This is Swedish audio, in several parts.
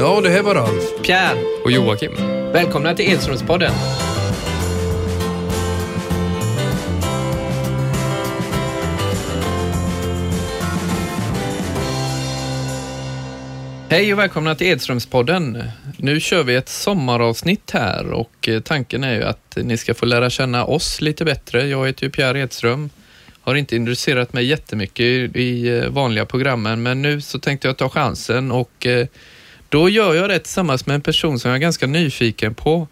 Ja, det här var Ralf. Pierre, Och Joakim. välkomna till Edströmspodden. Hej och välkomna till Edströmspodden. Nu kör vi ett sommaravsnitt här och eh, tanken är ju att ni ska få lära känna oss lite bättre. Jag heter ju Pierre Edström. Har inte intresserat mig jättemycket i, i eh, vanliga programmen men nu så tänkte jag ta chansen och eh, då gör jag det tillsammans med en person som jag är ganska nyfiken på.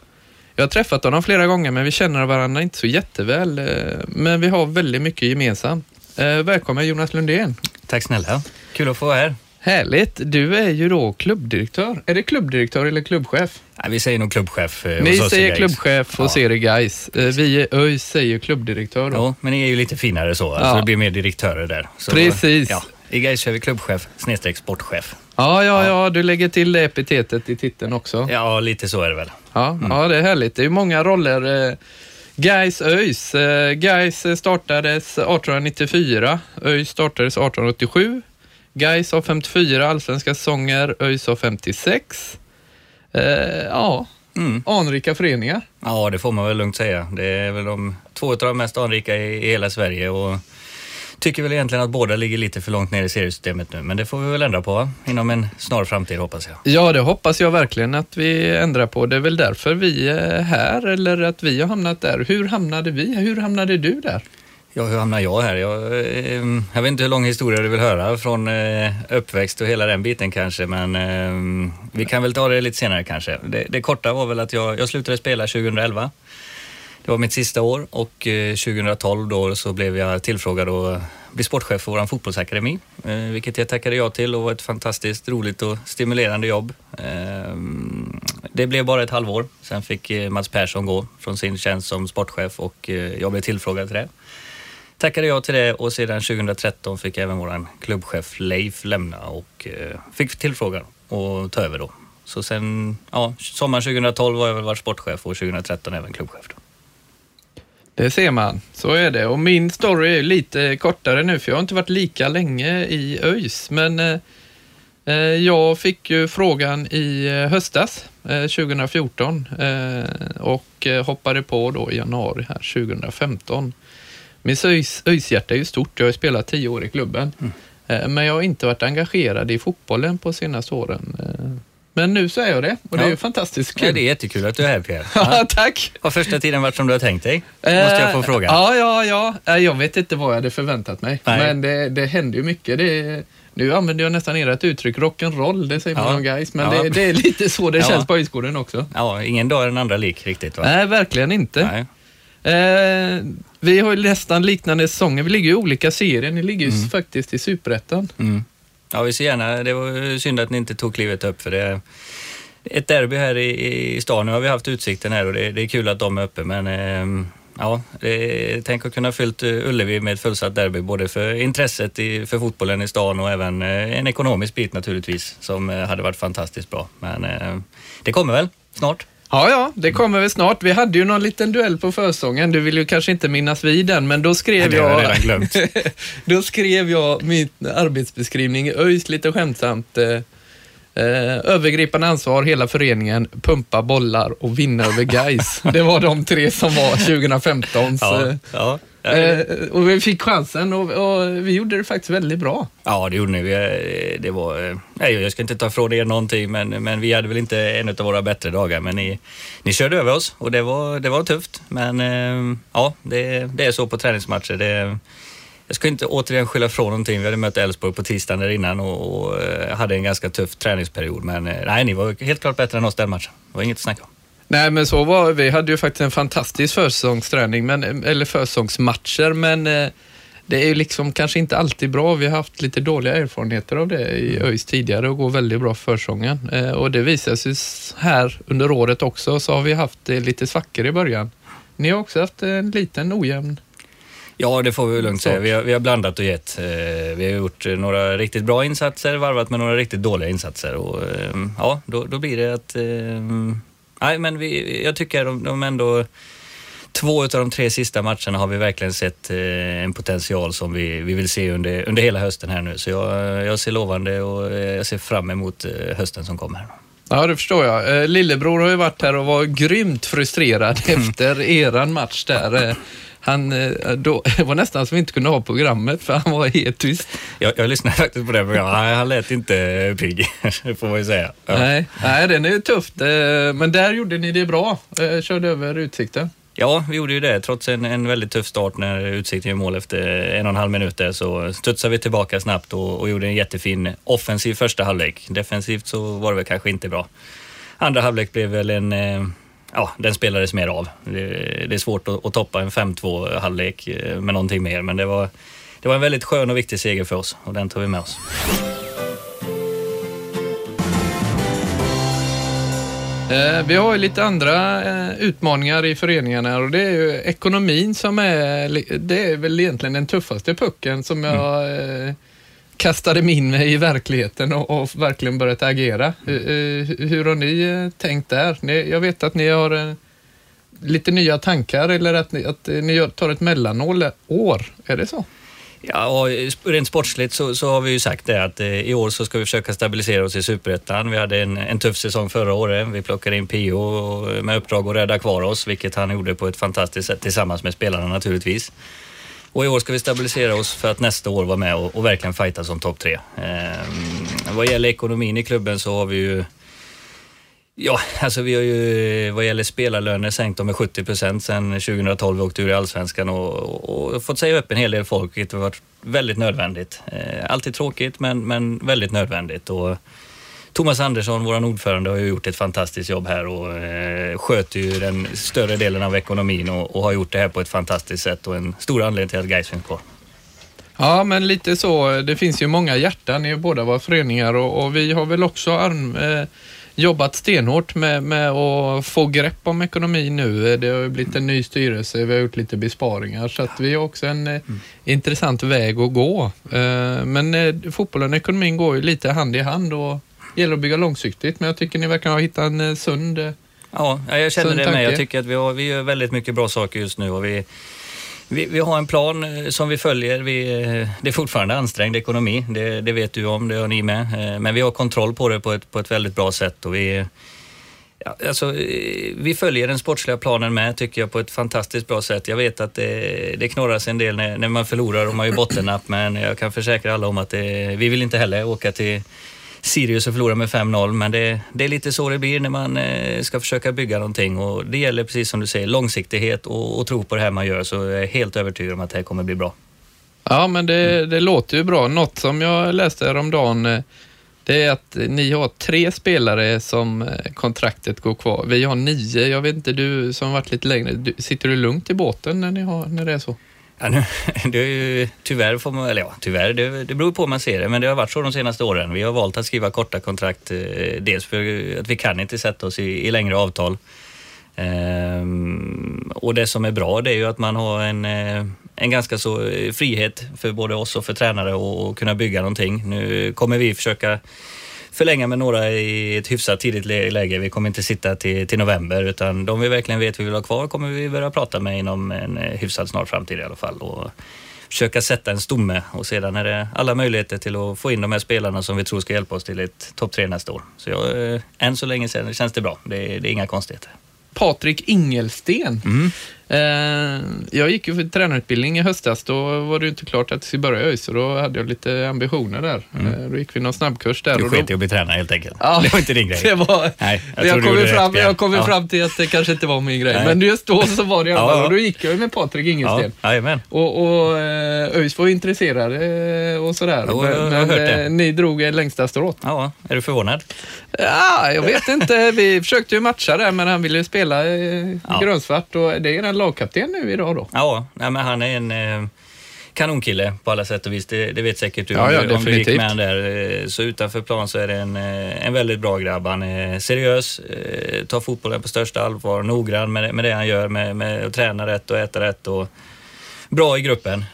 Jag har träffat honom flera gånger men vi känner varandra inte så jätteväl. eh, Men vi har väldigt mycket gemensamt. Eh, Välkommen Jonas Lundén. Tack snälla. Kul att få vara här. Härligt. Du är ju då klubbdirektör. Är det klubbdirektör eller klubbchef? Nej, vi säger nog klubbchef eh, Ni säger klubbchef och Ja. ser Gais. Eh, Vi i ÖIS säger klubbdirektör. Då. Ja, men ni är ju lite finare så. Alltså Ja. Det blir mer direktörer där. Så, Precis. Ja. I Gais kör vi klubbchef snedstreck sportchef. Ja, ja, ja, du lägger till det epitetet i titeln också. Ja, lite så är det väl. Ja, ja, det är härligt. Det är ju många roller. Eh, Gais ÖIS. Eh, Gais startades 1894. ÖIS startades 1887. Gais har 54 allsvenska säsonger. ÖIS har 56. Eh, ja, Mm. anrika föreningar. Ja, det får man väl lugnt säga. Det är väl de två av de mest anrika i, i hela Sverige och tycker väl egentligen att båda ligger lite för långt ner i seriesystemet nu. Men det får vi väl ändra på va? inom en snar framtid hoppas jag. Ja, det hoppas jag verkligen att vi ändrar på. Det är väl därför vi är här, eller att vi har hamnat där. Hur hamnade vi? Hur hamnade du där? Ja, hur hamnar jag här? Jag, eh, jag vet inte hur lång historia du vill höra från eh, uppväxt och hela den biten kanske, men eh, vi kan väl ta det lite senare kanske. Det, det korta var väl att jag, jag slutade spela 2011. Det var mitt sista år och eh, 2012 då så blev jag tillfrågad att eh, bli sportchef för vår fotbollsakademi, eh, vilket jag tackade ja till och var ett fantastiskt roligt och stimulerande jobb. Det blev bara ett halvår. Sen fick Mats Persson gå från sin tjänst som sportchef och jag blev tillfrågad till det tackade jag till det och sedan 2013 fick även vår klubbchef Leif lämna och fick tillfrågan att ta över då. Så sen, ja, sommaren 2012 var jag väl varit sportchef och 2013 även klubbchef. Då. Det ser man, så är det. Och min story är lite kortare nu, för jag har inte varit lika länge i ÖIS. Men eh, eh, jag fick ju frågan i eh, höstas, eh, 2014, eh, och eh, hoppade på då i januari här 2015. Mitt ÖIS, ÖIS-hjärta är ju stort, jag har ju spelat tio år i klubben. Eh, men jag har inte varit engagerad i fotbollen på senaste åren. Men nu så är jag det, och det är Ja. ju fantastiskt Ja, kul. det är jättekul att du är här Pierre. Ja, Ja. tack! Har första tiden varit som du har tänkt dig? Måste jag få Eh, fråga? Ja, ja, ja. Eh, Jag vet inte vad jag hade förväntat mig. Nej. Men det, det händer ju mycket. Det, nu använder jag nästan ert uttryck rock'n'roll, det säger man Ja. om guys. Men Ja. det, det är lite så det Ja. känns på högskolan också. Ja, ingen dag är den andra lik riktigt va? Nej, verkligen inte. Nej. Eh, vi har ju nästan liknande säsonger. Vi ligger i olika serier. Ni ligger ju faktiskt i Superettan. Mm. Ja, vi ser gärna. Det var synd att ni inte tog klivet upp för det är ett derby här i, i stan. Nu har vi haft utsikten här och det, det är kul att de är uppe men eh, ja, det, tänk att kunna fyllt eh, Ullevi med ett fullsatt derby både för intresset i, för fotbollen i stan och även eh, en ekonomisk bit naturligtvis som eh, hade varit fantastiskt bra. Men eh, det kommer väl snart. Ja, ja, det kommer väl snart. Vi hade ju någon liten duell på försäsongen. Du vill ju kanske inte minnas vid den, men då skrev har jag redan glömt. då skrev jag min arbetsbeskrivning ÖIS lite skämtsamt. Eh, eh, övergripande ansvar, hela föreningen, pumpa bollar och vinna över guys. Det var de tre som var 2015. Ja, Ja. Eh, och vi fick chansen och, och vi gjorde det faktiskt väldigt bra. Ja, det gjorde ni. Eh, Det var, eh, nej, jag ska inte ta ifrån er någonting, men, men vi hade väl inte en av våra bättre dagar. Men ni, ni körde över oss och det var, det var tufft. Men eh, ja, det, det är så på träningsmatcher. Det, jag ska inte återigen skylla från någonting. Vi hade mött Elfsborg på tisdagen där innan och, och eh, hade en ganska tuff träningsperiod. Men nej, ni var helt klart bättre än oss den matchen. Det var inget att snacka om. Nej, men så var Vi hade ju faktiskt en fantastisk försäsongsträning, men, eller försäsongsmatcher, men eh, det är ju liksom kanske inte alltid bra. Vi har haft lite dåliga erfarenheter av det i ÖIS tidigare och går väldigt bra försäsongen. Eh, och det visar sig här under året också, så har vi haft eh, lite svackor i början. Ni har också haft en liten ojämn... Ja, det får vi lugnt säga. Vi har, vi har blandat och gett. Vi har gjort några riktigt bra insatser varvat med några riktigt dåliga insatser. Och, ja, då, då blir det att... Nej, men vi, jag tycker de, de ändå... Två av de tre sista matcherna har vi verkligen sett eh, en potential som vi, vi vill se under, under hela hösten här nu. Så jag, jag ser lovande och eh, jag ser fram emot eh, hösten som kommer. Ja, det förstår jag. Lillebror har ju varit här och var grymt frustrerad efter eran match där. Han, eh, då, det var nästan som vi inte kunde ha programmet för han var helt tyst. Jag, jag lyssnade faktiskt på det programmet. Han lät inte pigg, får man ju säga. Ja. Nej, nej, den är ju tufft. eh, Men där gjorde ni det bra. Eh, Körde över Utsikten. Ja, vi gjorde ju det. Trots en, en väldigt tuff start när Utsikten gjorde mål efter en och en halv minut där, så studsade vi tillbaka snabbt och, och gjorde en jättefin offensiv första halvlek. Defensivt så var det väl kanske inte bra. Andra halvlek blev väl en... Ja, den spelades mer av. Det, det är svårt att, att toppa en 5-2 halvlek eh, med någonting mer, men det var, det var en väldigt skön och viktig seger för oss och den tar vi med oss. Eh, Vi har ju lite andra eh, utmaningar i föreningarna och det är ju ekonomin som är, det är väl egentligen den tuffaste pucken som jag eh, kastade mig in mig i verkligheten och, och verkligen börjat agera. Hur, eh, hur har ni eh, tänkt där? Ni, jag vet att ni har eh, lite nya tankar eller att ni, att ni tar ett mellanår. Är det så? Ja, och rent sportsligt så, så har vi ju sagt det att eh, i år så ska vi försöka stabilisera oss i Superettan. Vi hade en, en tuff säsong förra året. Vi plockade in Pio med uppdrag att rädda kvar oss, vilket han gjorde på ett fantastiskt sätt tillsammans med spelarna naturligtvis. Och i år ska vi stabilisera oss för att nästa år vara med och, och verkligen fighta som topp tre. Eh, vad gäller ekonomin i klubben så har vi ju Ja, alltså vi har ju vad gäller spelarlöner sänkt dem med 70 procent sedan 2012 vi åkte ur i Allsvenskan och, och, och fått säga upp en hel del folk, vilket har varit väldigt nödvändigt. Eh, alltid tråkigt, men, men väldigt nödvändigt. Och Thomas Andersson, vår ordförande, har ju gjort ett fantastiskt jobb här och eh, sköter ju den större delen av ekonomin och, och har gjort det här på ett fantastiskt sätt och en stor anledning till att Gais finns kvar. Ja, men lite så. Det finns ju många hjärtan i båda våra föreningar och, och vi har väl också arm, eh, jobbat stenhårt med, med att få grepp om ekonomin nu. Det har blivit en ny styrelse, vi har gjort lite besparingar så att vi har också en eh, intressant väg att gå. Eh, men eh, fotbollen och ekonomin går ju lite hand i hand och gäller att bygga långsiktigt men jag tycker ni verkar ha hittat en eh, sund eh, Ja, ja, jag känner Sund det med. Jag tycker att vi, har, vi gör väldigt mycket bra saker just nu och vi, vi, vi har en plan eh, som vi följer. Vi, det är fortfarande ansträngd ekonomi, det, det vet du om, det har ni med. Men vi har kontroll på det på ett, på ett väldigt bra sätt och vi, ja, alltså, vi följer den sportsliga planen med, tycker jag, på ett fantastiskt bra sätt. Jag vet att det, det knorras en del när, när man förlorar och man gör bottennapp, men jag kan försäkra alla om att det, vi vill inte heller åka till Sirius och förlora med 5-0, men det, det är lite så det blir när man eh, ska försöka bygga någonting och det gäller precis som du säger, långsiktighet och, och tro på det här man gör så jag är helt övertygad om att det här kommer bli bra. Ja, men det, det låter ju bra. Något som jag läste häromdagen, eh, det är att ni har tre spelare som eh, kontraktet går kvar. Vi har nio. Jag vet inte, du som har varit lite längre, du, sitter du lugnt i båten när, ni har, när det är så? Ja, nu, det är ju, tyvärr får man, eller ja, tyvärr, det, det beror på hur man ser det, men det har varit så de senaste åren. Vi har valt att skriva korta kontrakt, eh, dels för att vi kan inte sätta oss i, i längre avtal. Ehm, och det som är bra det är ju att man har en, eh, en ganska så eh, frihet för både oss och för tränare att kunna bygga någonting. Nu kommer vi försöka förlänga med några i ett hyfsat tidigt lä- läge. Vi kommer inte sitta till, till november utan de vi verkligen vet vi vill ha kvar kommer vi börja prata med inom en eh, hyfsat snar framtid i alla fall. Och försöka sätta en stomme och sedan är det alla möjligheter till att få in de här spelarna som vi tror ska hjälpa oss till ett topp tre nästa år. Så jag, eh, än så länge sen, känns det bra. Det, är- det är inga konstigheter. Patrik Ingelsten. Mm. Eh, jag gick ju för tränarutbildning i höstas. Då var det ju inte klart att jag skulle börja i ÖIS, så då hade jag lite ambitioner där. Eh, då gick vi någon snabbkurs där. Du och då- sket i att bli tränare helt enkelt. Ja. Det var inte din grej. Det var, Nej, jag jag gjorde fram, jag kommer ja. fram till att det kanske inte var min grej. Nej. Men just då så var det i alla fall. Och då gick jag ju med Patrik Ingelsten. Ja. Och, och eh, ÖIS var intresserade och sådär. Jo, men eh, ni drog er längsta strået. Ja, är du förvånad? Ja, jag vet inte. Vi försökte ju matcha där, men han ville ju spela Ja. grönsvart och det är en lagkapten nu idag då. Ja, nej, men han är en eh, kanonkille på alla sätt och vis. Det, det vet säkert du Ja, ja, om du gick med han där. Eh, Så utanför plan så är det en, eh, en väldigt bra grabb. Han är seriös, tar fotbollen på största allvar, noggrann med, med det han gör, med, med att träna rätt och äta rätt. Och, Bra i gruppen.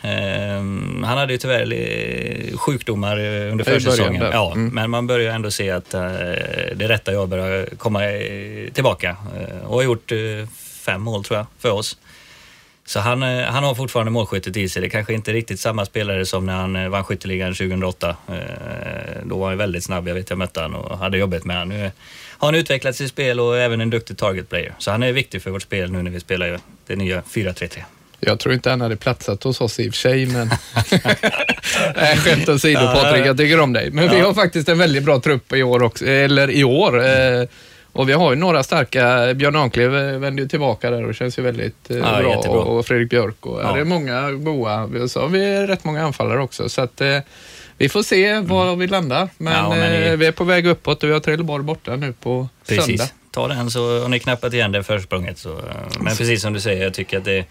Han hade ju tyvärr sjukdomar under försäsongen. Ja, Mm. Men man börjar ändå se att det rätta jag börjar komma tillbaka. Och har gjort fem mål tror jag för oss. Så han, eh, han har fortfarande målskyttet i sig. Det är kanske inte riktigt samma spelare som när han eh, vann skytteligan 2008. Eh, Då var han väldigt snabb. Jag vet jag mötte han och hade jobbet med honom. Nu har han utvecklat sitt spel och är även en duktig target player. Så han är viktig för vårt spel nu när vi spelar det nya 4-3-3. Jag tror inte han hade platsat hos oss i och för sig, men... Nej, skämt åsido Patrik, jag tycker om dig. Men vi har faktiskt en väldigt bra trupp i år också, eller i år. Och vi har ju några starka. Björn Anklev eh, vänder ju tillbaka där och känns ju väldigt eh, Ja, bra. jättebra. Och Fredrik Björk och ja. Det är många goa. Så har vi rätt många anfallare också. Så att, eh, vi får se var vi landar. Men, Ja, men eh, vi är på väg uppåt och vi har Trelleborg borta nu på Precis. söndag. Ta den så har ni knappat igen det försprånget. Så, eh, men precis som du säger, jag tycker att det,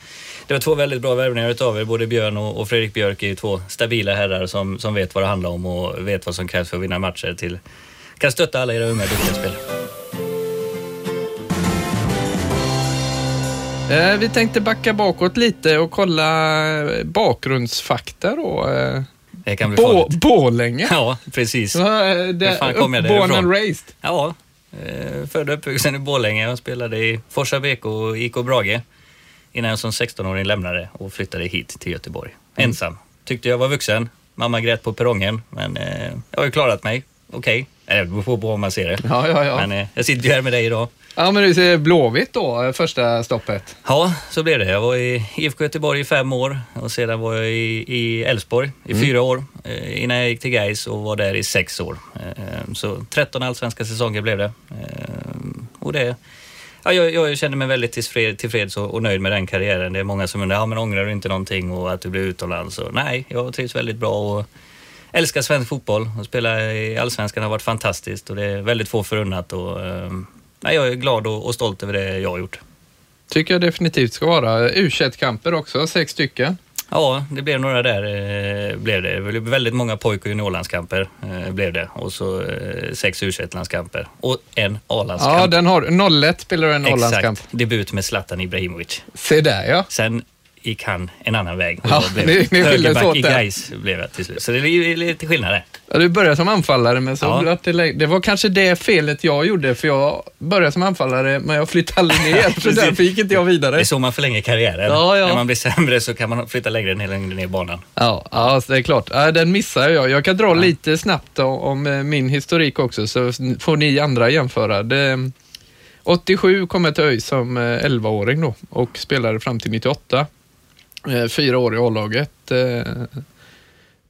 det var två väldigt bra värvningar utav er. Både Björn och, och Fredrik Björk är ju två stabila herrar som, som vet vad det handlar om och vet vad som krävs för att vinna matcher. Till, kan stötta alla era unga duktiga spelare. Vi tänkte backa bakåt lite och kolla eh, bakgrundsfakta då. Eh, Det kan bli farligt. Borlänge. Ja, precis. Eh, det- Hur fan kom jag Born därifrån? and raised. Ja, eh, född och uppvuxen i Borlänge. Jag spelade i Forsa BK och IK Brage innan jag som 16-åring lämnade och flyttade hit till Göteborg. Mm. Ensam. Tyckte jag var vuxen. Mamma grät på perrongen, men eh, jag har ju klarat mig. Okej, okay. det beror på hur man ser det. Ja, ja, ja. Men eh, jag sitter ju här med dig idag. Ja, men du ser Blåvitt då, första stoppet. Ja, så blev det. Jag var i IFK Göteborg i fem år och sedan var jag i Elfsborg i Mm. fyra år eh, innan jag gick till Gais och var där i sex år. Eh, Så 13 allsvenska säsonger blev det. Eh, Och det ja, jag, jag kände mig väldigt tillfred, tillfreds och, och nöjd med den karriären. Det är många som undrar, ja, men ångrar du inte någonting och att du blev utomlands? Och, nej, jag trivs väldigt bra och älskar svensk fotboll. Att spela i allsvenskan har varit fantastiskt och det är väldigt få förunnat. Och, eh, nej, jag är glad och, och stolt över det jag har gjort. Tycker jag definitivt ska vara. u kamper också, sex stycken. Ja, det blev några där. Eh, blev det. det blev väldigt många pojk och juniorlandskamper. Eh, blev det. Och så eh, sex u landskamper Och en A-landskamp. Ja, den har 01 spelar du en Norrlandskamp. Exakt. Debut med Zlatan Ibrahimovic. Se där ja. Sen gick han en annan väg. Och Ja, blev ni- ni högerback i. Gais blev jag till slut. Så det är lite skillnad där. Ja, Du började som anfallare, men så Ja. blev det, det var kanske det felet jag gjorde, för jag började som anfallare, men jag flyttade aldrig ner, så Precis. därför gick inte jag Det vidare. är så man förlänger karriären. Ja, ja. När man blir sämre så kan man flytta längre ner, längre ner i banan. Ja, ja, det är klart. Ja, den missar jag. Jag kan dra lite snabbt om, om eh, min historik också, så får ni andra jämföra. Det, 87 kom jag till ÖIS som eh, 11-åring då och spelade fram till 98. Eh, fyra år i A-laget. Eh,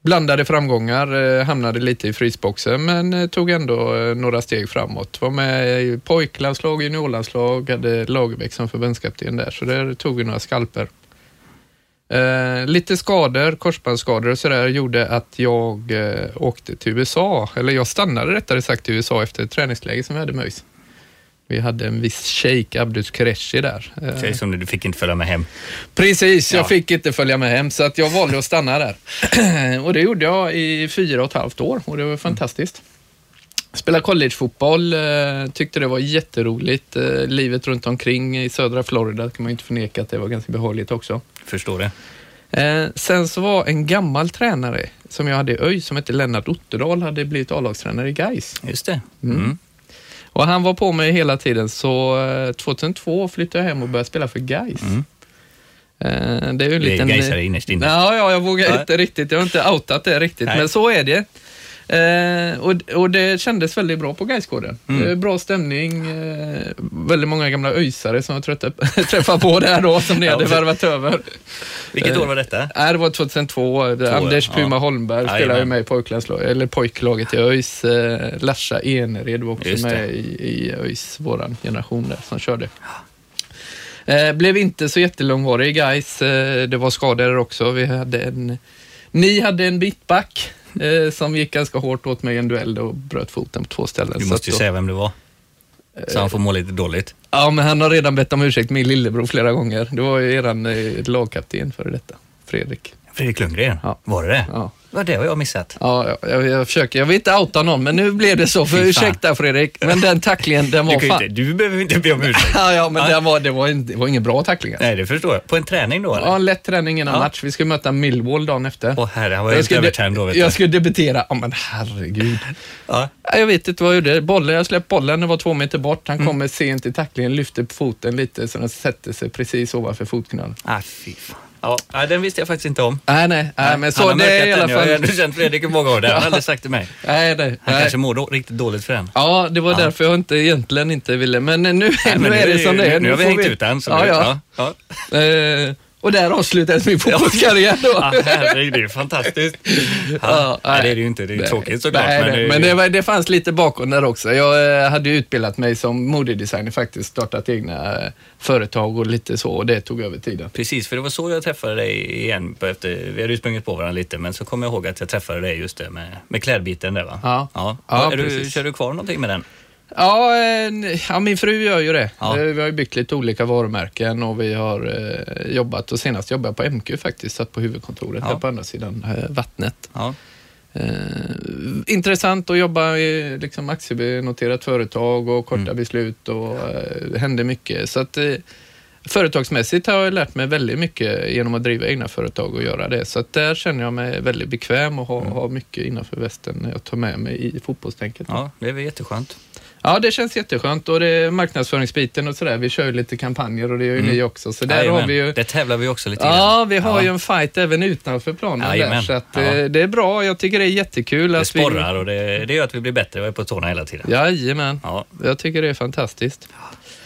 blandade framgångar, eh, hamnade lite i frysboxen men tog ändå några steg framåt. Var med i pojklandslag, juniorlandslag, hade Lagerbäck som förbundskapten där, så där tog vi några skalper. Eh, lite skador, korsbandsskador och sådär gjorde att jag eh, åkte till USA, eller jag stannade rättare sagt i USA efter ett träningsläge som vi hade med ÖIS. Vi hade en viss Sheikh Abdus Qureshi där. Eh, Okej, som du fick inte följa med hem. Precis, jag Ja. fick inte följa med hem så att jag valde att stanna där. och det gjorde jag i fyra och ett halvt år och det var fantastiskt. Spelade collegefotboll, eh, tyckte det var jätteroligt. Eh, livet runt omkring i södra Florida kan man ju inte förneka att det var ganska behagligt också. Förstår det. Eh, sen så var en gammal tränare som jag hade i ÖIS som hette Lennart Otterdal hade blivit A-lagstränare i Gais. Just det. Mm. Mm. Och han var på mig hela tiden så eh, 2002 flyttade jag hem och började spela för Gais. Mm. Eh, det är ju en liten... Gaisare innerst inne. Ja, ja, jag vågar inte riktigt. Jag har inte outat det riktigt, Nej. men så är det. Eh, och, och det kändes väldigt bra på Gaisgården. Mm. Eh, bra stämning, eh, väldigt många gamla öisare som jag träffade på där då, som ni Ja, hade värvat över. Vilket år var detta? Nej, det var 2002. Det- Två, Anders ja. Puma Holmberg spelade ju med i pojklandslag- eller pojklaget i ÖIS. Eh, Larsa Enered var också med i, i ÖIS, våran generation där, som körde. Eh, blev inte så jättelångvarig i Gais. Eh, det var skador också. Vi hade en, ni hade en bitback eh, som gick ganska hårt åt mig i en duell och bröt foten på två ställen. Du måste ju då- säga vem det var. Så han får må lite dåligt. Ja, men han har redan bett om ursäkt, min lillebror, flera gånger. Det var ju eran eh, lagkapten före detta, Fredrik. Fredrik Lundgren, Ja. var det det? Ja. Vad det har jag missat. Ja, jag, jag försöker. Jag vill inte outa någon, men nu blev det så. För ursäkta Fredrik, men den tacklingen, den Du, var ju fan... inte, du behöver inte be om ursäkt. Ja, ja, men Ja. Den var, det, var en, det var ingen bra tackling. alltså. Nej, det förstår jag. På en träning då eller? Ja, en lätt träning innan Ja. match. Vi ska möta Millwall dagen efter. Åh herre, han var jag övertänd då vet jag du. ska debutera. Ja, men herregud. Ja. Ja, Jag vet inte vad jag gjorde. Bollen, jag släppte bollen, den var två meter bort. Mm. Han kommer sent i tacklingen, lyfter foten lite så den sätter sig precis ovanför fotknölen. Ah, fy fan. Ja, nej, den visste jag faktiskt inte om. Nej, nej, nej, men så han har det är i alla den. Jag har fall... känt Fredrik i många år. Det har han aldrig sagt till mig. Nej, nej, Han nej. kanske mår då, riktigt dåligt för den. Ja, det var Ja. därför jag inte egentligen inte ville, men nu, Nej, men nu är det som det är. Nu har vi hängt ut den. så Ja, nu- ja. ja. Och där avslutades min fotbollskarriär då. Ja, herregud, det är ju fantastiskt. Ja, nej, det är det ju inte. Det är Nej. tråkigt såklart. Nej, men det, men det, var, det fanns lite bakom där också. Jag eh, hade utbildat mig som modedesigner faktiskt, startat egna eh, företag och lite så och det tog över tiden. Precis, för det var så jag träffade dig igen. Efter, vi hade ju sprungit på varandra lite, men så kom jag ihåg att jag träffade dig just det med, med klädbiten där va? Ja. ja. Ja, är du, kör du kvar någonting med den? Ja, ja, min fru gör ju det. Ja. Vi har ju byggt lite olika varumärken och vi har eh, jobbat och senast jobbade jag på MQ faktiskt, satt på huvudkontoret Ja. här på andra sidan eh, vattnet. Ja. Eh, intressant att jobba i liksom, aktienoterat företag och korta Mm. beslut och eh, det händer mycket. Så att, eh, företagsmässigt har jag lärt mig väldigt mycket genom att driva egna företag och göra det. Så att där känner jag mig väldigt bekväm och har, Mm. har mycket innanför västen jag tar med mig i fotbollstänket. ja, det är väl jätteskönt. Ja, det känns jätteskönt och det är marknadsföringsbiten och sådär. Vi kör ju lite kampanjer och det gör ju Mm. ni också. Så där Jajamän. har vi ju... Det tävlar vi också lite. Ja, vi har Ja. ju en fight även utanför planen där. Jajamän. Så att, Ja. eh, det är bra. Jag tycker det är jättekul Det att sporrar och det, det gör att vi blir bättre och är på tårna hela tiden. vi... Jajamän. Ja. Jag tycker det är fantastiskt.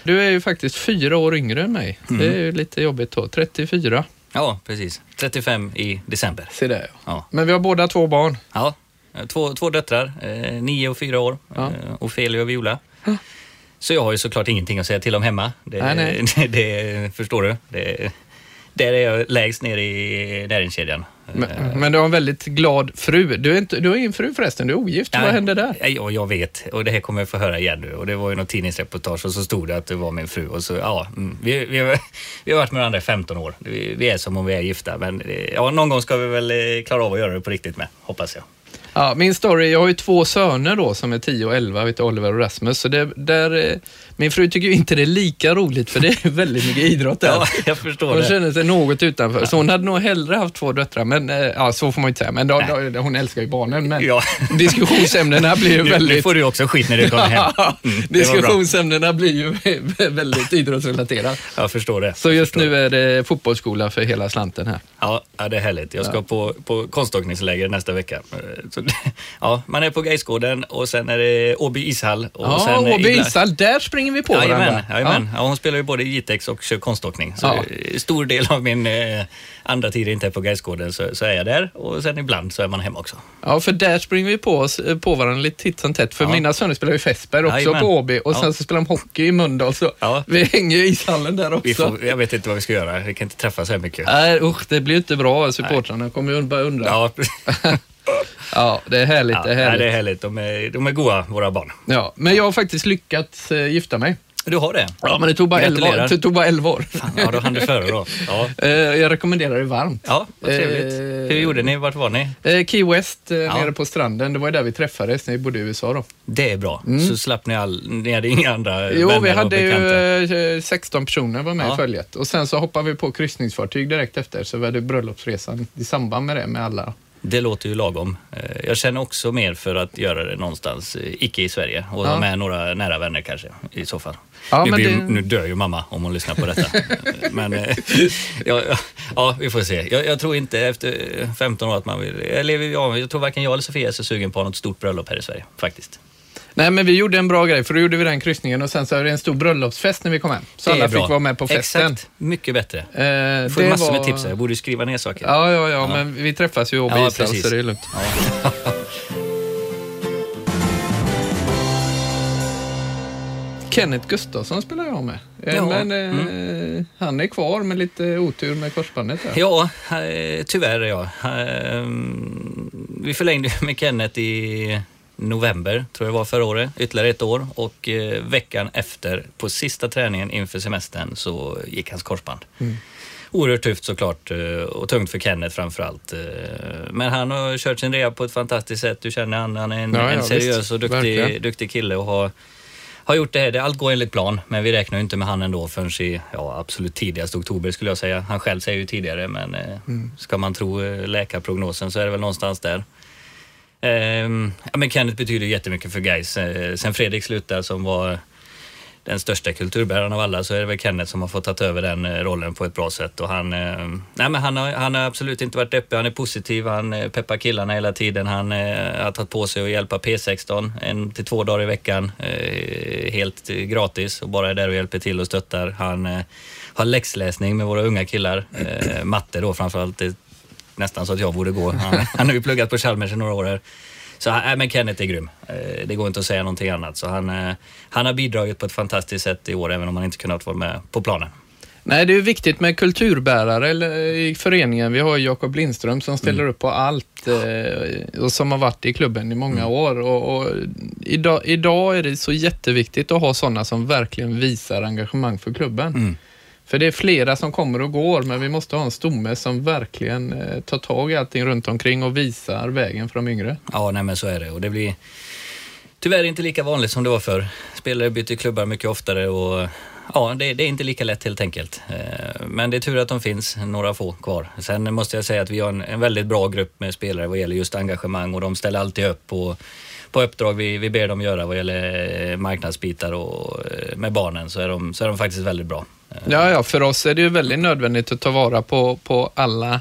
Du är ju faktiskt fyra år yngre än mig. Mm. Det är ju lite jobbigt då. 34. ja, precis. 35 i december. Se där. Ja. Men vi har båda två barn. Ja, två, två döttrar, eh, nio och fyra år, Ja. eh, Ofelia och Viola. Så jag har ju såklart ingenting att säga till om hemma. Det, Nej, nej. det, det förstår du. Det, där är jag lägst ner i näringskedjan. Eh, Men, men du har en väldigt glad fru. Du, är inte, du har ingen fru förresten, du är ogift. nej, Vad hände där? Ja, jag vet. Och det här kommer jag få höra igen nu. Och det var ju något tidningsreportage och så stod det att det var min fru. Och så, ja, mm, vi, vi, har, vi har varit med varandra i 15 år. Vi, vi är som om vi är gifta. Men eh, ja, någon gång ska vi väl eh, klara av att göra det på riktigt med, hoppas jag. Ja, min story, jag har ju två söner då som är 10 och 11, vet Oliver och Rasmus. Så det, där, eh, min fru tycker ju inte det är lika roligt för det är väldigt mycket idrott där. Ja, jag förstår Hon det. känner sig något utanför. Så hon hade nog hellre haft två döttrar, men eh, ja, så får man ju inte säga. Men då, då, hon älskar ju barnen. Men Ja. diskussionsämnena blir ju Nu, nu väldigt... får du också skit när du kommer hem. Mm, diskussionsämnena blir ju väldigt idrottsrelaterade. Jag förstår det. Så just nu är det fotbollsskola för hela slanten här. Ja, det är härligt. Jag ska på, på konståkningsläger nästa vecka. Eh, Så, ja, man är på Gaisgården och sen är det Åby ishall. Och Ja, sen Åby ishall, där springer vi på Jajamän, varandra. jajamän. Ja. hon spelar ju både Jitex och kör konståkning. Så Ja. eh, stor del av min eh, andra tid inte är på Gaisgården så, så är jag där och sen ibland så är man hemma också. Ja, för där springer vi på, oss, på varandra lite titt som tätt. För Ja. mina söner spelar ju Fässberg också Jajamän. på Åby och sen Ja. så spelar de hockey i Mölndal. Så Ja. vi hänger i ishallen där också. Vi får, jag vet inte vad vi ska göra. Vi kan inte träffas här mycket. Nej, usch, det blir ju inte bra. Supportrarna kommer ju börja undra. Ja. Det är härligt. ja, det är nej, härligt. det är härligt. De är, de är goa, våra barn. Ja, men jag har faktiskt lyckats eh, gifta mig. Du har det? Ja, men det tog bara 11 år. Gratulerar. Det tog bara 11 år. Fan, ja, då hann du före då. Ja, Eh, jag rekommenderar det varmt. ja vad trevligt. Eh, Hur gjorde ni? Vart var ni? Eh, Key West, Ja. nere på stranden. Det var ju där vi träffades när vi bodde i USA då. Det är bra. Så slapp ni all... Ni hade inga andra Mm. Jo, vänner vi hade ju eh, 16 personer var med Ja. i följet. Och sen så hoppade vi på kryssningsfartyg direkt efter, så vi hade bröllopsresan i samband med det med alla. Det låter ju lagom. Eh, Jag känner också mer för att göra det någonstans, eh, icke i Sverige. Och Ja. med några nära vänner kanske, i så fall. Ja, nu, blir, det- nu dör ju mamma om hon lyssnar på detta. men eh, ja, ja, ja, vi får se. Jag, jag tror inte efter 15 år att man vill... Eller, ja, jag tror varken jag eller Sofia är så sugen på något stort bröllop här i Sverige, faktiskt. Nej, men vi gjorde en bra grej, för då gjorde vi den kryssningen och sen så var det en stor bröllopsfest när vi kom hem. Så Det är alla fick vara med på festen. Exakt, mycket bättre. Eh, Jag får det massor var- med tips här. Jag borde skriva ner saker. Ja, ja, ja, men vi träffas ju Åby Ja, så det är lugnt. Kenneth Gustafsson spelar jag med. Eh, Ja, Men eh, han är kvar med lite otur med korsbandet. Där. Ja, eh, tyvärr ja. Vi förlängde med Kenneth i november, tror jag var förra året, ytterligare ett år. Och eh, veckan efter, på sista träningen inför semestern, så gick hans korsband. oerhört tufft såklart och tungt för Kenneth framförallt. Men han har kört sin rea på ett fantastiskt sätt. Du känner han, han är en, ja, en seriös visst. och duktig, duktig kille och har har gjort det. det. Allt går enligt plan, men vi räknar ju inte med han ändå förrän i ja, absolut tidigast oktober skulle jag säga. Han själv säger ju tidigare, men eh, mm. ska man tro eh, läkarprognosen så är det väl någonstans där. Eh, ja, men Kenneth betyder jättemycket för Gais. Eh, sen Fredrik slutade som var den största kulturbäraren av alla så är det väl Kenneth som har fått ta över den eh, rollen på ett bra sätt. Och han, eh, nej men han, har, han har absolut inte varit deppig, han är positiv, han eh, peppar killarna hela tiden. Han eh, har tagit på sig att hjälpa P16 en till två dagar i veckan eh, helt gratis och bara är där och hjälper till och stöttar. Han har läxläsning med våra unga killar, matte då framförallt nästan så att jag borde gå. Han, han har ju pluggat på Chalmers i några år här. Så äh, men Kenneth är grym. Eh, det går inte att säga någonting annat. Så han, eh, han har bidragit på ett fantastiskt sätt i år, även om han inte kunnat vara med på planen. Nej, det är viktigt med kulturbärare i föreningen. Vi har Jakob Lindström som ställer mm. upp på allt och som har varit i klubben i många mm. år. Och, och idag, idag, är det så jätteviktigt att ha sådana som verkligen visar engagemang för klubben. Mm. För det är flera som kommer och går, men vi måste ha en stomme som verkligen eh, tar tag i allting runt omkring och visar vägen för de yngre. Ja, nej men så är det. Och det blir tyvärr inte lika vanligt som det var förr. Spelare byter klubbar mycket oftare och ja, det, det, är inte lika lätt helt enkelt. Eh, men det är tur att de finns, några få kvar. Sen måste jag säga att vi har en, en väldigt bra grupp med spelare vad gäller just engagemang och de ställer alltid upp på, på uppdrag vi, vi ber dem göra vad gäller eh, marknadsbitar och eh, med barnen så är de, så är de faktiskt väldigt bra. Ja, ja, för oss är det ju väldigt nödvändigt att ta vara på, på alla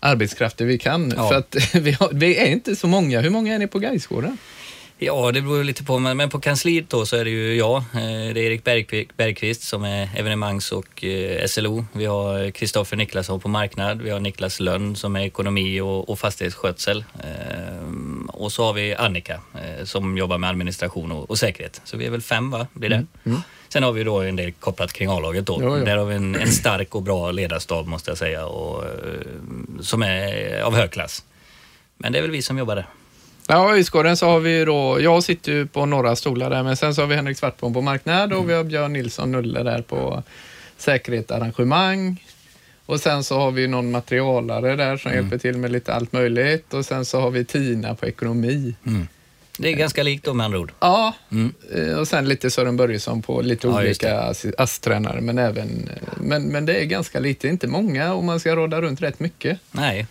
arbetskrafter vi kan. Ja. För att vi, har, vi, är inte så många. Hur många är ni på Gaisgården? Ja, det beror lite på. Men på kansliet då så är det ju jag. Eh, det är Erik Bergqvist som är evenemangs och eh, SLO. Vi har Kristoffer Niklasson på marknad. Vi har Niklas Lönn som är ekonomi och, och fastighetsskötsel. Ehm, och så har vi Annika eh, som jobbar med administration och, och säkerhet. Så vi är väl fem, va? Blir det? Mm. Mm. Sen har vi då en del kopplat kring A-laget då. Jo, jo. Där har vi en, en, stark och bra ledarstab måste jag säga och, som är av hög klass. Men det är väl vi som jobbar där. Ja, i Ysgården så har vi då, jag sitter ju på några stolar där, men sen så har vi Henrik Svartbom på marknad och mm. vi har Björn Nilsson Nulle där på säkerhet arrangemang. Och sen så har vi någon materialare där som mm. hjälper till med lite allt möjligt och sen så har vi Tina på ekonomi. Mm. Det är ganska likt då med andra ord. Ja, mm. Eh, och sen lite Sören Börjesson på lite ja, olika ASS-tränare, men även, men, men det är ganska lite, inte många och man ska råda runt rätt mycket. Nej,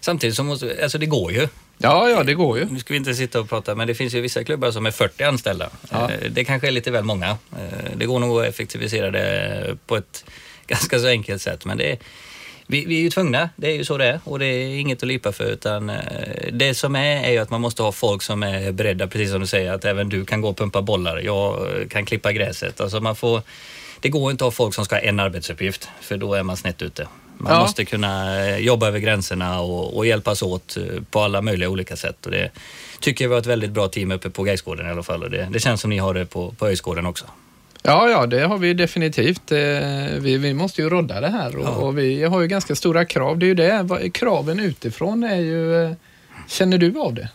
samtidigt som måste, alltså det går ju. Ja, ja, det går ju. Nu ska vi inte sitta och prata, men det finns ju vissa klubbar som är 40 anställda. Ja. Eh, det kanske är lite väl många. Eh, det går nog att effektivisera det på ett ganska så enkelt sätt, men det är, vi, vi, är ju tvungna, det är ju så det är och det är inget att lipa för utan eh, det som är är ju att man måste ha folk som är beredda, precis som du säger, att även du kan gå och pumpa bollar, jag kan klippa gräset. Alltså man får, det går inte att ha folk som ska ha en arbetsuppgift för då är man snett ute. Man ja. måste kunna eh, jobba över gränserna och, och, hjälpas åt eh, på alla möjliga olika sätt. Och det tycker jag vi har ett väldigt bra team uppe på Gaisgården i alla fall och det, det känns som ni har det på, på Öjsgården också. Ja, ja, det har vi definitivt. Eh, vi, vi måste ju rodda det här och, ja. och, vi har ju ganska stora krav. Det är ju det. Kraven utifrån är ju... Känner du av det?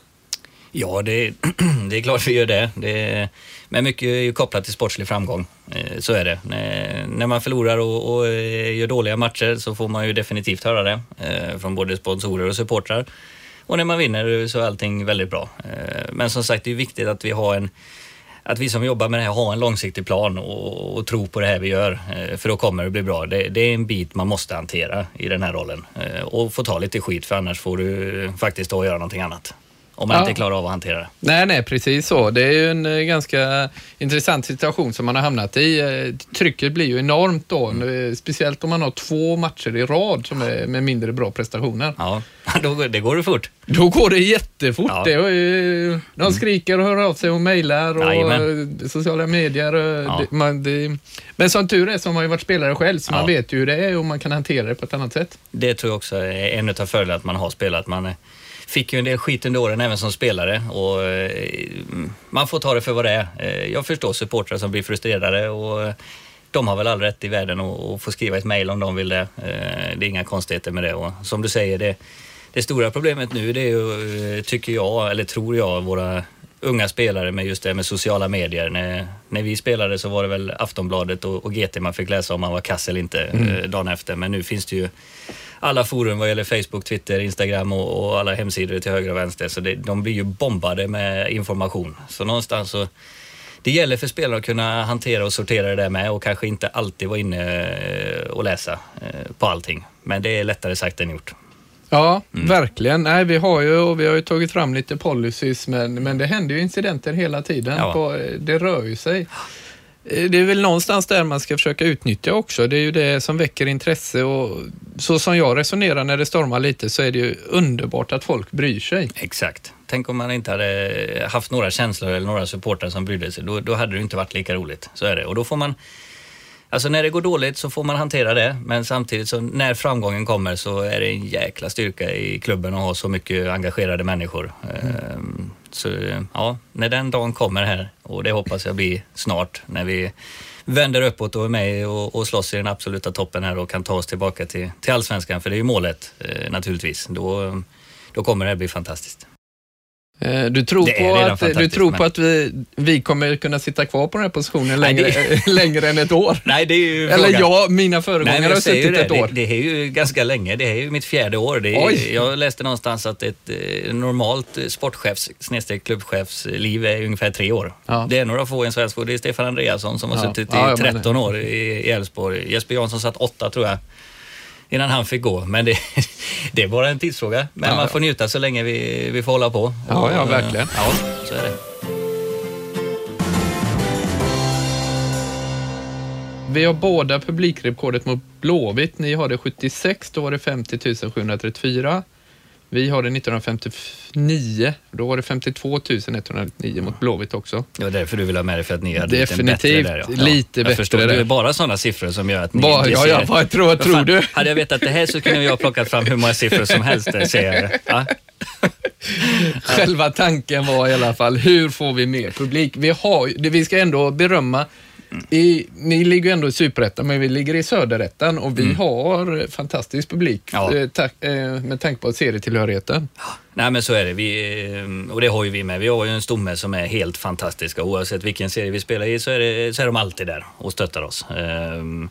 Ja, det, det är klart vi gör det. det men mycket är ju kopplat till sportslig framgång. Eh, så är det. När man förlorar och, och eh, gör dåliga matcher så får man ju definitivt höra det eh, från både sponsorer och supportrar. Och när man vinner så är allting väldigt bra. Men som sagt, det är viktigt att vi har en att vi som jobbar med det här har en långsiktig plan och, och tror på det här vi gör. Eh, för då kommer det bli bra. Det, det, är en bit man måste hantera i den här rollen. Eh, och få ta lite skit för annars får du faktiskt då göra någonting annat om man ja. inte klarar av att hantera det. Nej, nej, precis så. Det är ju en eh, ganska intressant situation som man har hamnat i. Eh, trycket blir ju enormt då, mm. speciellt om man har två matcher i rad som är med mindre bra prestationer. Ja, då, det går det fort. Då går det jättefort. Ja. Det är ju, de mm. skriker och hör av sig och mejlar och Jajamän. sociala medier. Ja. Det, man, det, men som tur är så har man ju varit spelare själv, så ja. man vet ju hur det är och man kan hantera det på ett annat sätt. Det tror jag också är en av fördelarna att man har spelat. Man, fick ju en del skit under åren även som spelare och eh, man får ta det för vad det är. Eh, jag förstår supportrar som blir frustrerade och eh, de har väl all rätt i världen att få skriva ett mejl om de vill det. Det är inga konstigheter med det och som du säger, det, det stora problemet nu det är ju, tycker jag, eller tror jag, våra unga spelare med just det med sociala medier. När, när vi spelade så var det väl Aftonbladet och, och GT man fick läsa om man var kass eller inte mm. eh, dagen efter. Men nu finns det ju alla forum vad gäller Facebook, Twitter, Instagram och, och alla hemsidor till höger och vänster. Så det, de blir ju bombade med information. Så någonstans så det gäller för spelare att kunna hantera och sortera det där med och kanske inte alltid vara inne eh, och läsa eh, på allting. Men det är lättare sagt än gjort. Ja, mm. verkligen. Nej, vi har ju, vi har ju tagit fram lite policies, men, men det händer ju incidenter hela tiden. Ja. På, det rör ju sig. Eh, det är väl någonstans där man ska försöka utnyttja också. Det är ju det som väcker intresse och så som jag resonerar när det stormar lite så är det ju underbart att folk bryr sig. Exakt. Tänk om man inte hade haft några känslor eller några supportrar som brydde sig. Då, då hade det inte varit lika roligt. Så är det. Och då får man Alltså när det går dåligt så får man hantera det, men samtidigt så när framgången kommer så är det en jäkla styrka i klubben att ha så mycket engagerade människor. Mm. Så ja, när den dagen kommer här, och det hoppas jag blir snart, när vi vänder uppåt och är med och, och slåss i den absoluta toppen här och kan ta oss tillbaka till, till allsvenskan, för det är ju målet eh, naturligtvis. Då, då kommer det bli fantastiskt. Eh, du tror, på att, du tror på att vi, vi kommer kunna sitta kvar på den här positionen längre, Nej, det... längre än ett år? Nej, det är ju Eller jag, mina föregångare Nej, har suttit ett år. Det, det, är ju ganska länge. Det är ju mitt fjärde år. Är, jag läste någonstans att ett eh, normalt sportchefs klubbchefs liv är ungefär tre år. Ja. Det är några få i en svensk Det är Stefan Andreasson som har ja. suttit i ja, 13 år i Elfsborg. Jesper Jansson satt åtta tror jag innan han fick gå. Men det, det är bara en tidsfråga. Men ja, man får njuta så länge vi, vi får hålla på. Ja, ja verkligen. Ja, så är det. Vi har båda publikrekordet mot Blåvitt. Ni har det 76, då var det 50 734. Vi har det 1959. Då var det 52 199 mot Blåvitt också. Det var därför du ville ha med det, för att ni hade Definitivt lite bättre där. Ja. lite bättre förstår, där. Det är bara sådana siffror som gör att ni bara, Ja, ja, vad tror, vad tror du? Hade jag vetat det här så kunde jag ha plockat fram hur många siffror som helst, säger jag. Ja. Själva tanken var i alla fall, hur får vi mer publik? Vi, har, vi ska ändå berömma i, ni ligger ju ändå i superettan, men vi ligger i söderettan och vi mm. har fantastisk publik ja. eh, tack, eh, med tanke på serietillhörigheten. Nej men så är det. Vi, eh, och det har ju vi med. Vi har ju en stomme som är helt fantastiska. Oavsett vilken serie vi spelar i så är, det, så är de alltid där och stöttar oss. Um,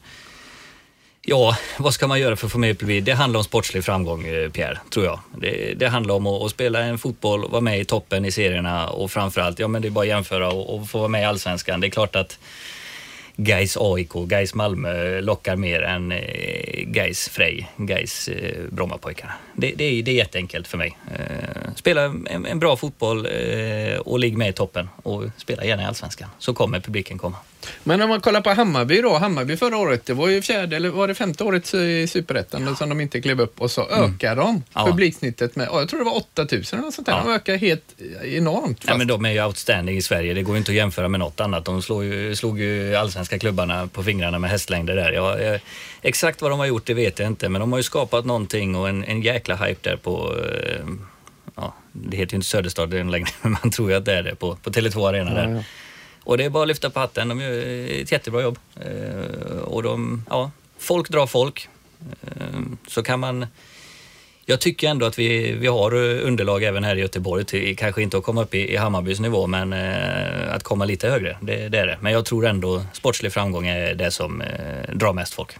Ja, vad ska man göra för att få med publik? Det handlar om sportslig framgång, eh, Pierre, tror jag. Det, det handlar om att, att, spela en fotboll, vara med i toppen i serierna och framförallt, ja men det är bara att jämföra och, och få vara med i allsvenskan. Det är klart att Gais AIK, Gais Malmö lockar mer än eh, Gais Frej, Gais eh, Brommapojkarna. Det, det, är, det är jätteenkelt för mig. Eh, spela en, en bra fotboll och ligg med i toppen och spela gärna i Allsvenskan så kommer publiken komma. Men om man kollar på Hammarby då. Hammarby förra året, det var ju fjärde eller var det femte året i Superettan ja. som de inte klev upp och så mm. ökar de ja. publiksnittet med, jag tror det var 8000 eller sånt där. Ja. De ökar helt enormt. Ja, men de är ju outstanding i Sverige. Det går ju inte att jämföra med något annat. De slog ju, slog ju allsvenska klubbarna på fingrarna med hästlängder där. Jag, jag, exakt vad de har gjort det vet jag inte, men de har ju skapat någonting och en, en jäkla hype där på eh, ja, det heter ju inte Söderstadion längre, men man tror ju att det är det på, på Tele2 Arena där. Och det är bara att lyfta på hatten. De gör ett jättebra jobb. Eh, och de, ja, folk drar folk. Eh, så kan man... Jag tycker ändå att vi, vi har underlag även här i Göteborg, till, kanske inte att komma upp i, i Hammarbys nivå, men eh, att komma lite högre, det, det, är det. Men jag tror ändå sportslig framgång är det som eh, drar mest folk.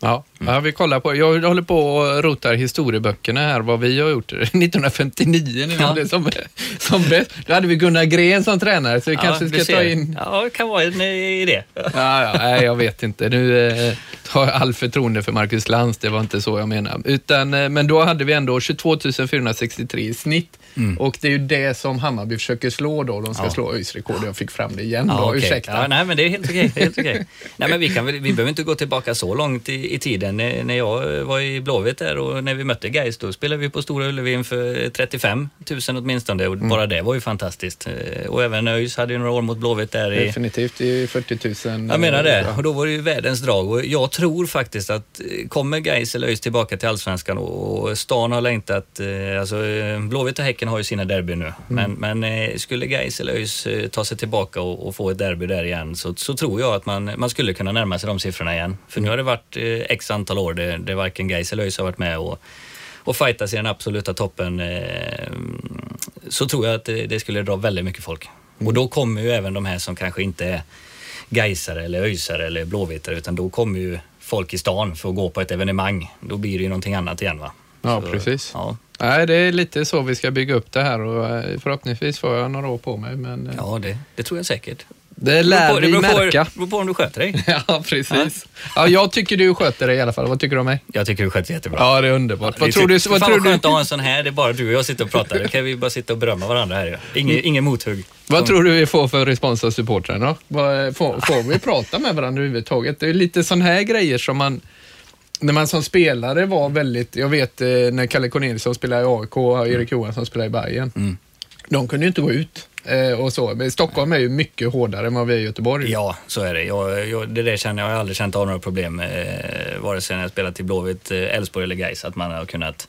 Ja, mm. ja, vi kollar på, jag håller på och rotar historieböckerna här, vad vi har gjort 1959 när ja. hade som, som bäst. Då hade vi Gunnar Gren som tränare, så vi ja, kanske ska ta in... Ja, det kan vara en idé. Ja, ja, nej, jag vet inte. Nu eh, har jag all förtroende för Marcus Lantz, det var inte så jag menade. Utan, eh, men då hade vi ändå 22 463 i snitt Mm. Och det är ju det som Hammarby försöker slå då. De ska ja. slå ÖIS rekord. Jag fick fram det igen ja, då. Okay. Ursäkta. Nej, men det är helt okej. Helt okay. nej, men vi, kan, vi behöver inte gå tillbaka så långt i, i tiden. När, jag var i Blåvitt där och när vi mötte Gais då spelade vi på Stora Ullevi inför 35 000 åtminstone. Och mm. bara det var ju fantastiskt. Eh, och även ÖIS hade ju några år mot Blåvitt där. I, Definitivt, i 40 000. Jag menar det. Och då var det ju världens drag. Och jag tror faktiskt att eh, kommer Gais eller ÖIS tillbaka till Allsvenskan och stan har längtat. Eh, alltså Blåvitt och Häcken har ju sina derbyn nu. Mm. Men, men skulle Gais eller ÖIS ta sig tillbaka och, och, få ett derby där igen så, så tror jag att man, man skulle kunna närma sig de siffrorna igen. För nu har det varit x antal år där, där varken Gais eller ÖIS har varit med och och fightas i den absoluta toppen eh, så tror jag att det, det skulle dra väldigt mycket folk. Och då kommer ju även de här som kanske inte är Gaisare eller Öisare eller Blåvittare utan då kommer ju folk i stan för att gå på ett evenemang. Då blir det ju någonting annat igen va. Ja, Så, precis. Ja, Nej, det är lite så vi ska bygga upp det här och eh, förhoppningsvis får jag några år på mig. Men eh, ja det, det tror jag säkert. Det lär vi märka. det beror på om du sköter dig. Ja, precis. Ja, jag tycker du sköter det i alla fall. Vad tycker du om mig? Jag tycker du sköter jättebra. Ja, det är underbart. Vad Det är tror du? typ- Vad Fan tror vad skönt du? att ha en sån här, det är bara du och jag sitter och pratar. Då kan vi bara sitta och berömma varandra här. Ingen, ingen mothugg. Vad tror du vi får för respons av supportrarna? Vad- Får, får vi prata med varandra överhuvudtaget? Det är lite sån här grejer som man när man som spelare var väldigt, jag vet eh, när Kalle Corneliusson spelade i AIK och Erik Johansson spelade i Bayern. Mm. De kunde ju inte gå ut och så. Men Stockholm är ju mycket hårdare än vad vi är i Göteborg. Ja, så är det. Jag, jag, det där känner jag, jag har aldrig känt av några problem, eh, vare sig när jag spelat i Blåvitt, eh, Elfsborg eller Gais att man har kunnat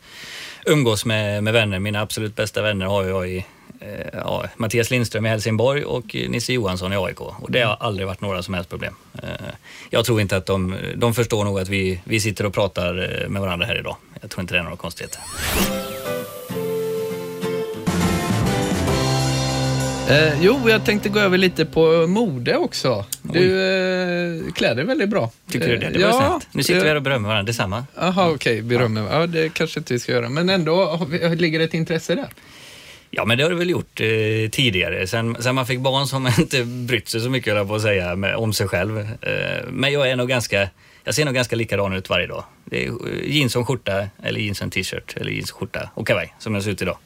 umgås med, med vänner. Mina absolut bästa vänner har jag i eh, ja, Mattias Lindström i Helsingborg och Nisse Johansson i AIK. Och det har aldrig varit några som helst problem. Eh, jag tror inte att de, de förstår nog att vi, vi sitter och pratar eh, med varandra här idag. Jag tror inte det är några konstigheter. Eh, jo, jag tänkte gå över lite på mode också. Du eh, klär dig väldigt bra. Tycker du det? Det Eh, var ja, snällt. Nu sitter vi här och berömmer varandra. Detsamma. Jaha, okej, berömmer. Ja, det kanske inte vi ska göra. Men ändå, ligger det ett intresse där? Ja, men det har det väl gjort eh, tidigare. Sen, sen man fick barn man inte brytt sig så mycket, jag på att säga, med, om sig själv. Eh, men jag är nog ganska, jag ser nog ganska likadan ut varje dag. Det är eh, jeans och skjorta, eller jeans och t-shirt, eller jeans och skjorta och kavaj, som jag ser ut idag.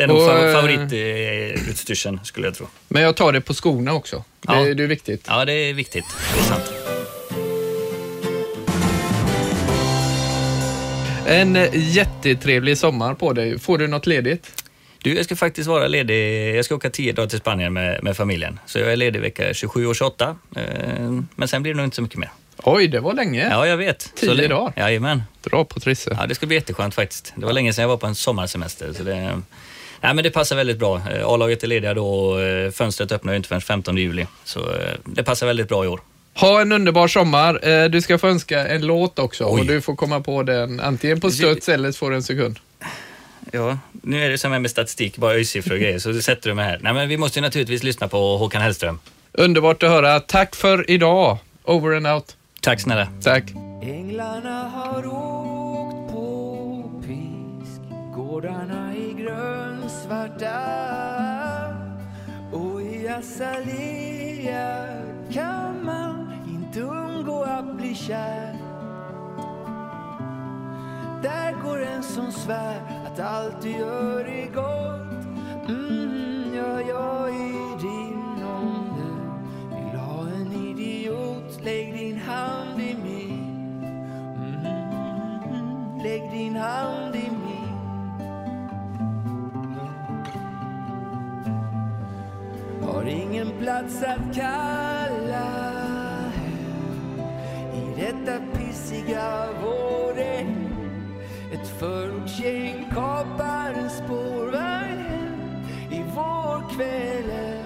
Det är nog eh, favoritutstyrseln, skulle jag tro. Men jag tar det på skorna också. Det, Ja. det är viktigt. Ja, det är viktigt. Det är sant. En jättetrevlig sommar på dig. Får du något ledigt? Du, jag ska faktiskt vara ledig. Jag ska åka tio dagar till Spanien med, med familjen. Så jag är ledig vecka 27 och 28. Eh, men sen blir det nog inte så mycket mer. Oj, det var länge. Ja, jag vet. Tio Så dagar. Jajamän. Dra på Trisse. Ja, det ska bli jätteskönt faktiskt. Det var länge sedan jag var på en sommarsemester. Så det, nej, men det passar väldigt bra. Eh, A-laget är lediga då och eh, fönstret öppnar ju inte förrän 15 juli. Så eh, det passar väldigt bra i år. Ha en underbar sommar. Du ska få önska en låt också Oj. och du får komma på den antingen på studs eller så får du en sekund. Ja, nu är det som här med statistik, bara öjsiffror och grejer, så sätter du mig här. Nej, men vi måste ju naturligtvis lyssna på Håkan Hellström. Underbart att höra. Tack för idag. Over and out. Tack snälla. Tack. Änglarna har åkt på pisk svarta Och i azalea kan man inte undgå att bli kär. Där går en som svär att allt du gör är gott. Mm, Ja, jag är din om du vill ha en idiot. Lägg din hand i min. Mm, Lägg din hand i min. Har ingen plats att kalla hem. I detta pissiga vårregn ett förortsgäng kapar en spårvagn hem. I vårkvällen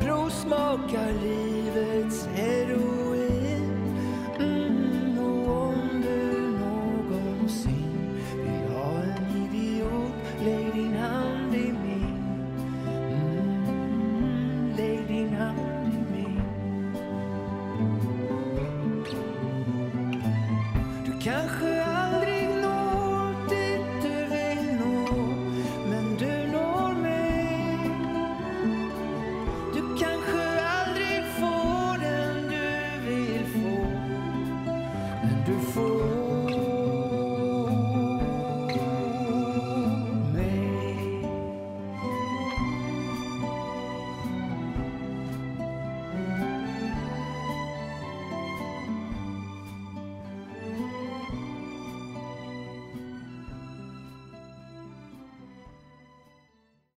Provsmakar livets heroin